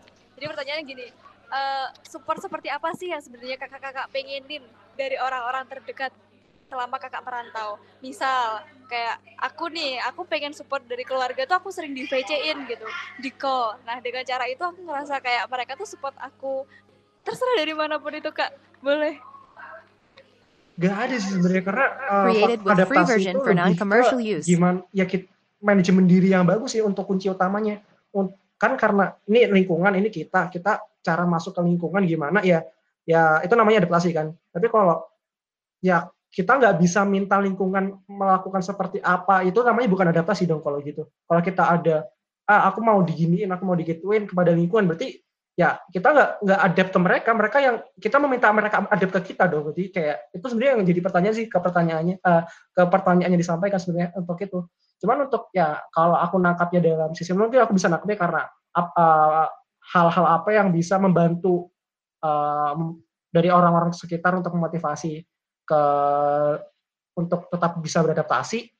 Jadi pertanyaannya gini, eh, support seperti apa sih yang sebenarnya kakak-kakak pengenin dari orang-orang terdekat selama kakak merantau? Misal kayak aku nih, aku pengen support dari keluarga tuh aku sering di VC-in gitu, di call. Nah dengan cara itu aku ngerasa kayak mereka tuh support aku. Terserah dari mana pun itu Kak, boleh. Gak ada sih sebenarnya karena uh, adaptasi version itu for non-commercial use. Gimana ya kita manajemen diri yang bagus sih untuk kunci utamanya. Kan karena ini lingkungan ini kita kita cara masuk ke lingkungan gimana ya ya itu namanya adaptasi kan. Tapi kalau ya kita nggak bisa minta lingkungan melakukan seperti apa itu namanya bukan adaptasi dong kalau gitu. Kalau kita ada ah aku mau diginiin, aku mau digituin kepada lingkungan berarti ya kita nggak nggak adapt ke mereka, mereka yang kita meminta mereka adapt ke kita dong. Jadi kayak itu sebenarnya yang jadi pertanyaan sih ke pertanyaannya eh, ke pertanyaannya disampaikan sebenarnya untuk itu. Cuman untuk ya kalau aku nangkapnya dalam sisi mungkin aku bisa nangkapnya karena eh, hal-hal apa yang bisa membantu eh, dari orang-orang sekitar untuk memotivasi ke untuk tetap bisa beradaptasi.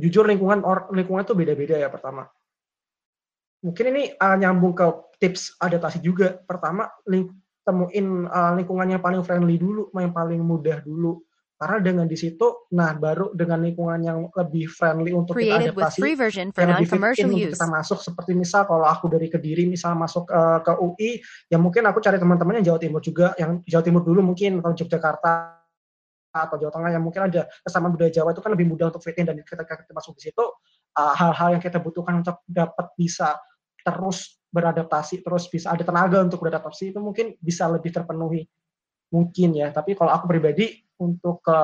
Jujur lingkungan or, lingkungan itu beda-beda ya pertama. Mungkin ini uh, nyambung ke tips adaptasi juga. Pertama, ling, temuin uh, lingkungan yang paling friendly dulu, yang paling mudah dulu. Karena dengan di situ, nah baru dengan lingkungan yang lebih friendly untuk kita Created adaptasi, free version for yang lebih fit in untuk kita masuk seperti misal kalau aku dari kediri misal masuk eh, ke UI ya mungkin aku cari teman-teman yang Jawa Timur juga yang Jawa Timur dulu mungkin atau Yogyakarta atau Jawa Tengah yang mungkin ada kesamaan budaya Jawa itu kan lebih mudah untuk fit in dan ketika kita masuk di situ eh, hal-hal yang kita butuhkan untuk dapat bisa terus beradaptasi terus bisa ada tenaga untuk beradaptasi itu mungkin bisa lebih terpenuhi. Mungkin ya tapi kalau aku pribadi untuk ke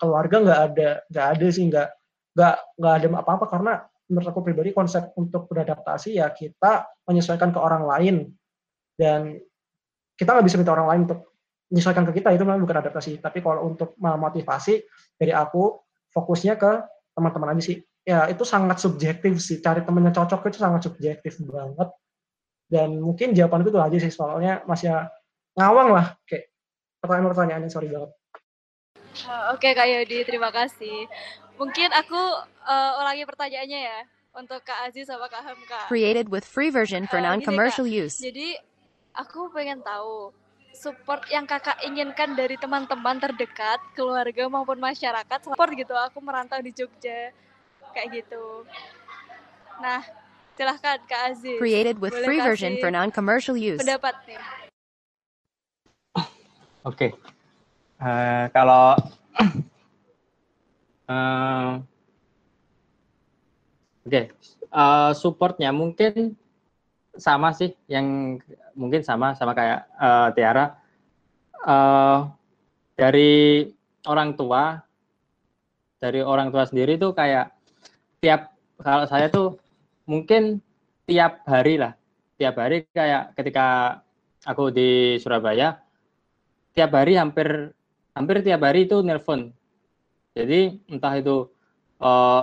keluarga nggak ada nggak ada sih nggak nggak nggak ada apa-apa karena menurut aku pribadi konsep untuk beradaptasi ya kita menyesuaikan ke orang lain. Dan kita nggak bisa minta orang lain untuk menyesuaikan ke kita itu memang bukan adaptasi. Tapi kalau untuk memotivasi dari aku fokusnya ke teman-teman aja sih ya itu sangat subjektif sih cari temen yang cocok itu sangat subjektif banget dan mungkin jawaban itu aja sih soalnya masih ngawang lah kayak pertanyaan-pertanyaannya sorry banget Uh, Oke Kak Yodi, terima kasih. Mungkin aku uh, ulangi pertanyaannya ya untuk Kak Aziz sama Kak Hamka. Created with free version for Eh, gini, non-commercial use. Jadi aku pengen tahu support yang kakak inginkan dari teman-teman terdekat, keluarga maupun masyarakat support gitu. Aku merantau di Jogja kayak gitu. Nah, silahkan Kak Aziz. Created with Boleh free version for non-commercial use. pendapat nih. Oke. Eh, kalau [CLEARS THROAT] eh, Oke, eh, supportnya mungkin sama sih, yang mungkin sama sama kayak eh, Tiara. Eh, dari orang tua, dari orang tua sendiri tuh kayak tiap kalau saya tuh mungkin tiap hari lah, tiap hari kayak ketika aku di Surabaya, tiap hari hampir hampir tiap hari itu nelpon. Jadi entah itu eh,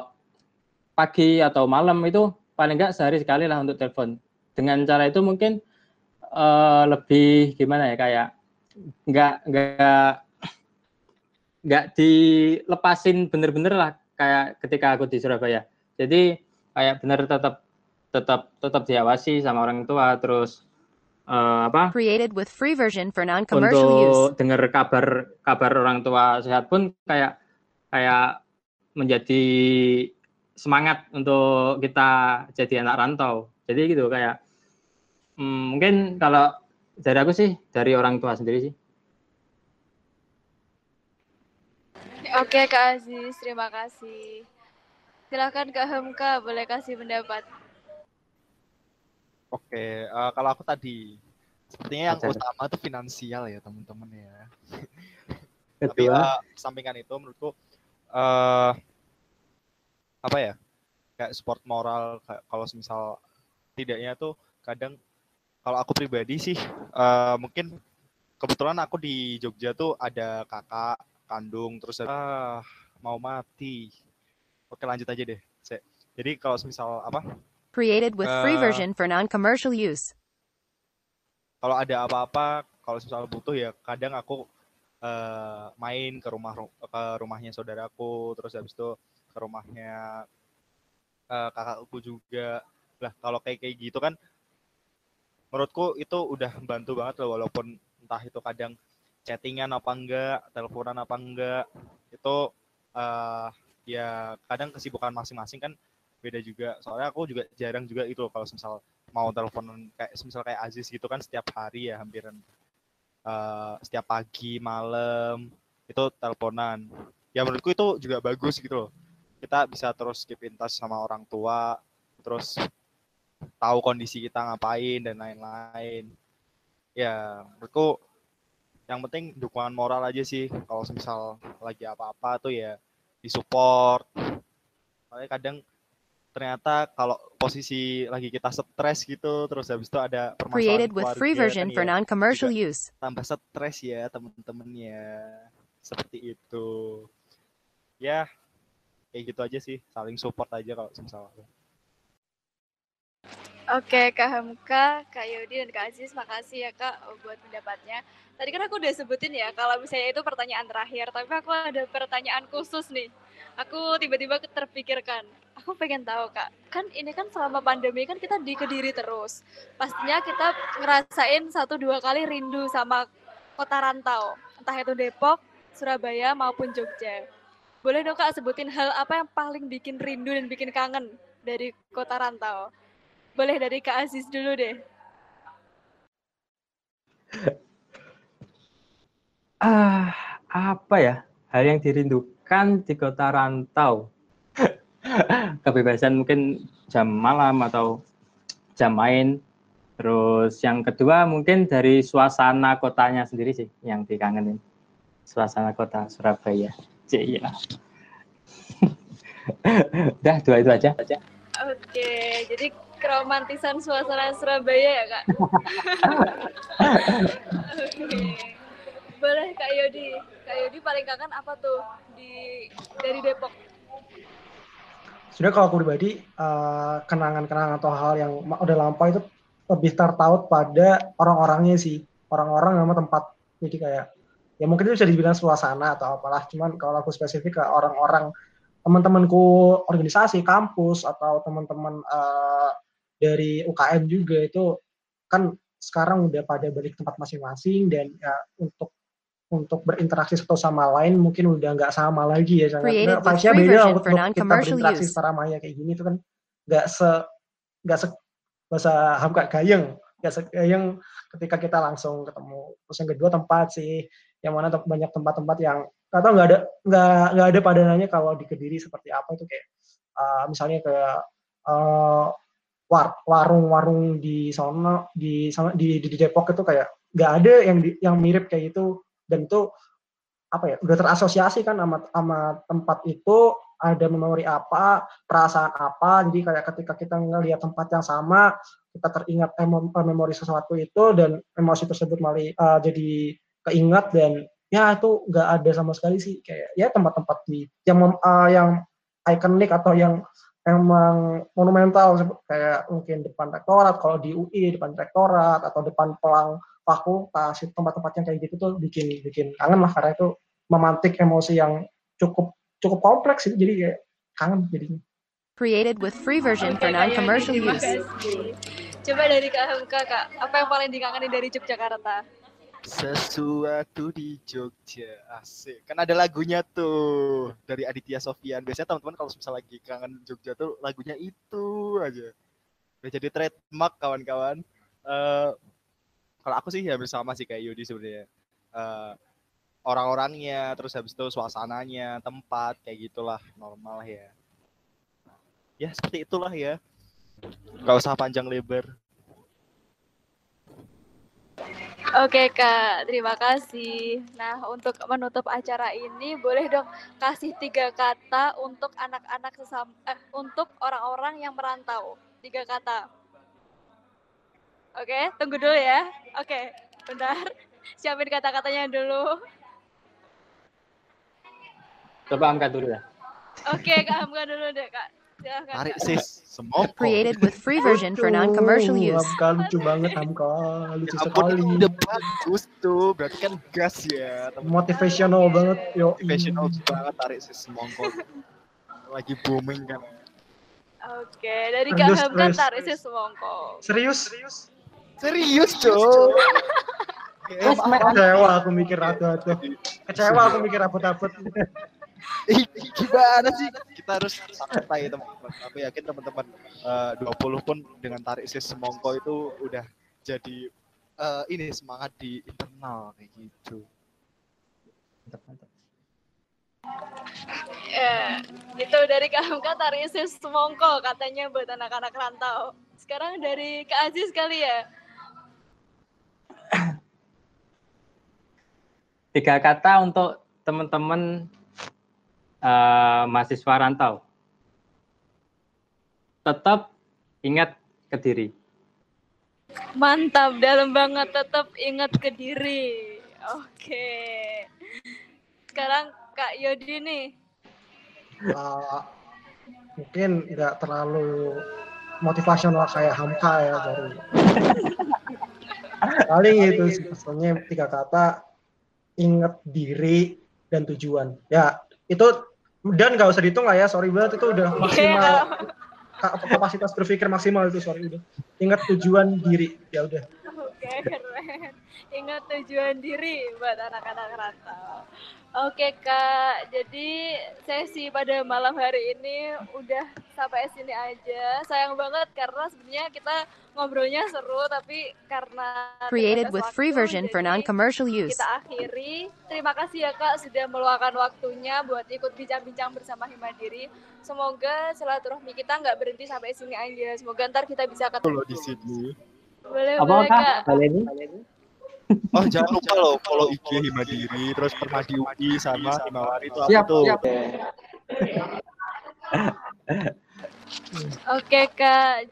pagi atau malam itu paling enggak sehari sekali lah untuk telepon. Dengan cara itu mungkin eh, lebih gimana ya kayak nggak nggak nggak dilepasin bener-bener lah kayak ketika aku di Surabaya. Jadi kayak bener tetap tetap tetap diawasi sama orang tua terus eh, apa Created with free version for non-commercial use. untuk dengar kabar kabar orang tua sehat pun kayak kayak menjadi semangat untuk kita jadi anak rantau. Jadi gitu kayak hmm, mungkin kalau dari aku sih dari orang tua sendiri sih. Oke Kak Aziz, terima kasih. Silakan Kak Hamka, boleh kasih pendapat. Oke, eh, kalau aku tadi sepertinya yang Oke. utama itu finansial ya teman-teman ya. [LAUGHS] Tapi Kedua, eh, sampingan itu menurutku eh apa ya? Kayak sport moral kayak kalau misal tidaknya tuh kadang kalau aku pribadi sih eh mungkin kebetulan aku di Jogja tuh ada kakak kandung terus ah mau mati. Oke lanjut aja deh. Jadi kalau misal apa? Created with free Uh, version for non-commercial use. kalau ada apa-apa kalau misalnya butuh ya kadang aku eh, main ke rumah ke rumahnya saudaraku terus habis itu ke rumahnya eh, kakakku juga lah kalau kayak kayak gitu kan menurutku itu udah membantu banget loh walaupun entah itu kadang chattingan apa enggak teleponan apa enggak itu eh, ya kadang kesibukan masing-masing kan beda juga. Soalnya aku juga jarang juga itu kalau misal mau telepon kayak misal kayak Aziz gitu kan setiap hari ya hampiran. Eh, setiap pagi malam itu teleponan. Ya menurutku itu juga bagus gitu loh. Kita bisa terus keep in touch sama orang tua terus tahu kondisi kita ngapain dan lain-lain. Ya menurutku yang penting dukungan moral aja sih. Kalau misal lagi apa-apa tuh ya disupport. Soalnya kadang ternyata kalau posisi lagi kita stres gitu terus habis itu ada permasalahan Created with free keluarga version kan for ya non-commercial use. tambah stres ya temen-temen ya seperti itu. Ya kayak gitu aja sih. Saling support aja kalau misal Oke, Kak Hamka, Kak Yodi, dan Kak Aziz, makasih ya Kak buat pendapatnya. Tadi kan aku udah sebutin ya, kalau misalnya itu pertanyaan terakhir, tapi aku ada pertanyaan khusus nih. Aku tiba-tiba terpikirkan, aku pengen tahu Kak, kan ini kan selama pandemi kan kita di Kediri terus. Pastinya kita ngerasain satu dua kali rindu sama kota rantau, entah itu Depok, Surabaya, maupun Jogja. Boleh dong Kak sebutin hal apa yang paling bikin rindu dan bikin kangen dari kota rantau? Boleh dari Kak Aziz dulu deh. ah apa ya hal yang dirindukan di kota rantau? [LAUGHS] Kebebasan mungkin jam malam atau jam main. Terus yang kedua mungkin dari suasana kotanya sendiri sih yang dikangenin. Suasana kota Surabaya. Cik, iya. [LAUGHS] Udah dua itu aja. Oke, jadi keromantisan suasana Surabaya ya kak. [LAUGHS] Boleh Kak Yodi. Kak Yodi paling kangen apa tuh di dari Depok? Sebenarnya kalau aku pribadi eh, kenangan-kenangan atau hal yang udah lampau itu lebih tertaut pada orang-orangnya sih, orang-orang sama tempat. Jadi kayak ya mungkin itu bisa dibilang suasana atau apalah. Cuman kalau aku spesifik ke orang-orang teman-temanku organisasi kampus atau teman-teman eh, dari UKM juga itu kan sekarang udah pada balik tempat masing-masing dan ya untuk untuk berinteraksi satu sama lain mungkin udah nggak sama lagi ya sangat vibes-nya beda untuk kita berinteraksi use. secara maya kayak gini itu kan nggak se nggak se bahasa hamka gayeng nggak segayeng ketika kita langsung ketemu terus yang kedua tempat sih yang mana banyak tempat-tempat yang tahu nggak ada nggak nggak ada padanannya kalau di kediri seperti apa itu kayak uh, misalnya kayak uh, warung-warung di sana di sana di, di, di Depok itu kayak nggak ada yang di- yang mirip kayak gitu. Dan itu apa ya udah terasosiasi kan sama sama tempat itu ada memori apa perasaan apa. Jadi kayak ketika kita ngelihat tempat yang sama kita teringat eh, memori sesuatu itu dan emosi tersebut malah eh, jadi keingat dan ya itu nggak ada sama sekali sih. Kayak ya tempat-tempat di yang eh, yang ikonik atau yang emang monumental kayak mungkin depan rektorat kalau di UI depan rektorat atau depan pelang fakultas itu tempat-tempat yang kayak gitu tuh bikin bikin kangen lah karena itu memantik emosi yang cukup cukup kompleks itu jadi kayak kangen jadinya Created with free version Oke, for non-commercial use. Coba dari Kak Hamka, Kak, apa yang paling dikangenin dari Yogyakarta? Sesuatu di Jogja, asik. Kan ada lagunya tuh dari Aditya Sofian. Biasanya teman-teman kalau misal lagi kangen Jogja tuh lagunya itu aja. Udah jadi trademark kawan-kawan. Eh, kalau aku sih ya bersama sih kayak Yudi sebenarnya. Eh, orang-orangnya, terus habis itu suasananya, tempat kayak gitulah normal ya. Ya seperti itulah ya. Gak usah panjang lebar. Oke Kak, terima kasih. Nah untuk menutup acara ini, boleh dong kasih tiga kata untuk anak-anak sesam, eh, untuk orang-orang yang merantau. Tiga kata. Oke, tunggu dulu ya. Oke, bentar. Siapin kata-katanya dulu. Coba angkat dulu ya. Oke, Kak Hamka dulu deh Kak. Silahkan, Tarik sis, semongko. Created with free version for non-commercial use. Hamka lucu banget Hamka lucu Ya sekali udah bagus tuh. Berarti kan gas ya. teman-teman. motivational banget yo Motivational banget tarik sis semongko. Lagi booming kan. Oke, dari Kak Hamka tarik sih semongko. serius Serius dong. kecewa aku mikir ratu-ratu kecewa aku mikir Ih, gimana sih? Kita harus santai teman-teman. Aku yakin teman-teman eh, 20 pun dengan tarik sis semongko itu udah jadi eh, ini semangat di internal kayak gitu. Ya, itu dari Kak Hamka tarik sis semongko katanya buat anak-anak rantau. Sekarang dari Kak Aziz kali ya. Tiga kata untuk teman-teman eh, mahasiswa rantau. Tetap ingat ke diri. Mantap, dalam banget tetap ingat ke diri. Oke. Sekarang Kak Yodi nih. Uh, mungkin nggak terlalu motivasional kayak Hamka ya sorry [LAUGHS] paling itu sih pesannya tiga kata ingat diri dan tujuan ya itu dan nggak usah dihitung lah ya sorry banget itu udah maksimal. Ka- kapasitas berpikir maksimal itu sorry udah. Ingat tujuan diri ya udah Oke, keren. Ingat tujuan diri buat anak-anak rantau. Oke, Kak. Jadi sesi pada malam hari ini udah sampai sini aja. Sayang banget karena sebenarnya kita ngobrolnya seru tapi karena Created with free version for non-commercial use. kita akhiri. Terima kasih ya Kak sudah meluangkan waktunya buat ikut bincang-bincang bersama Himadiri. Semoga silaturahmi kita nggak berhenti sampai sini aja. Semoga ntar kita bisa ketemu. Kalau di sini. Boleh, Apa boleh kak? Kak. Baleni? Oh jangan lupa loh follow IG Himadiri, terus Permadi UI sama Himawari itu apa Siap, tuh? siap. [LAUGHS] Oke Kak.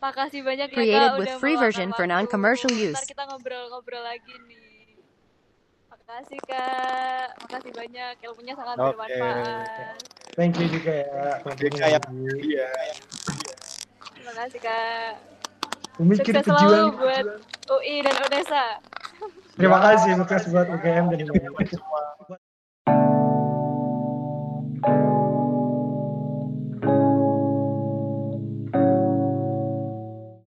Makasih banyak ya Kak with udah free version for non-commercial use. Ntar kita ngobrol-ngobrol lagi nih. Makasih Kak, makasih banyak. Ilmunya sangat Oke. bermanfaat. Thank you juga ya. Oke, kayak iya. Terima kasih Kak. Memikir Sukses tujuan. selalu buat UI dan Odessa. Terima kasih sukses buat UGM dan semua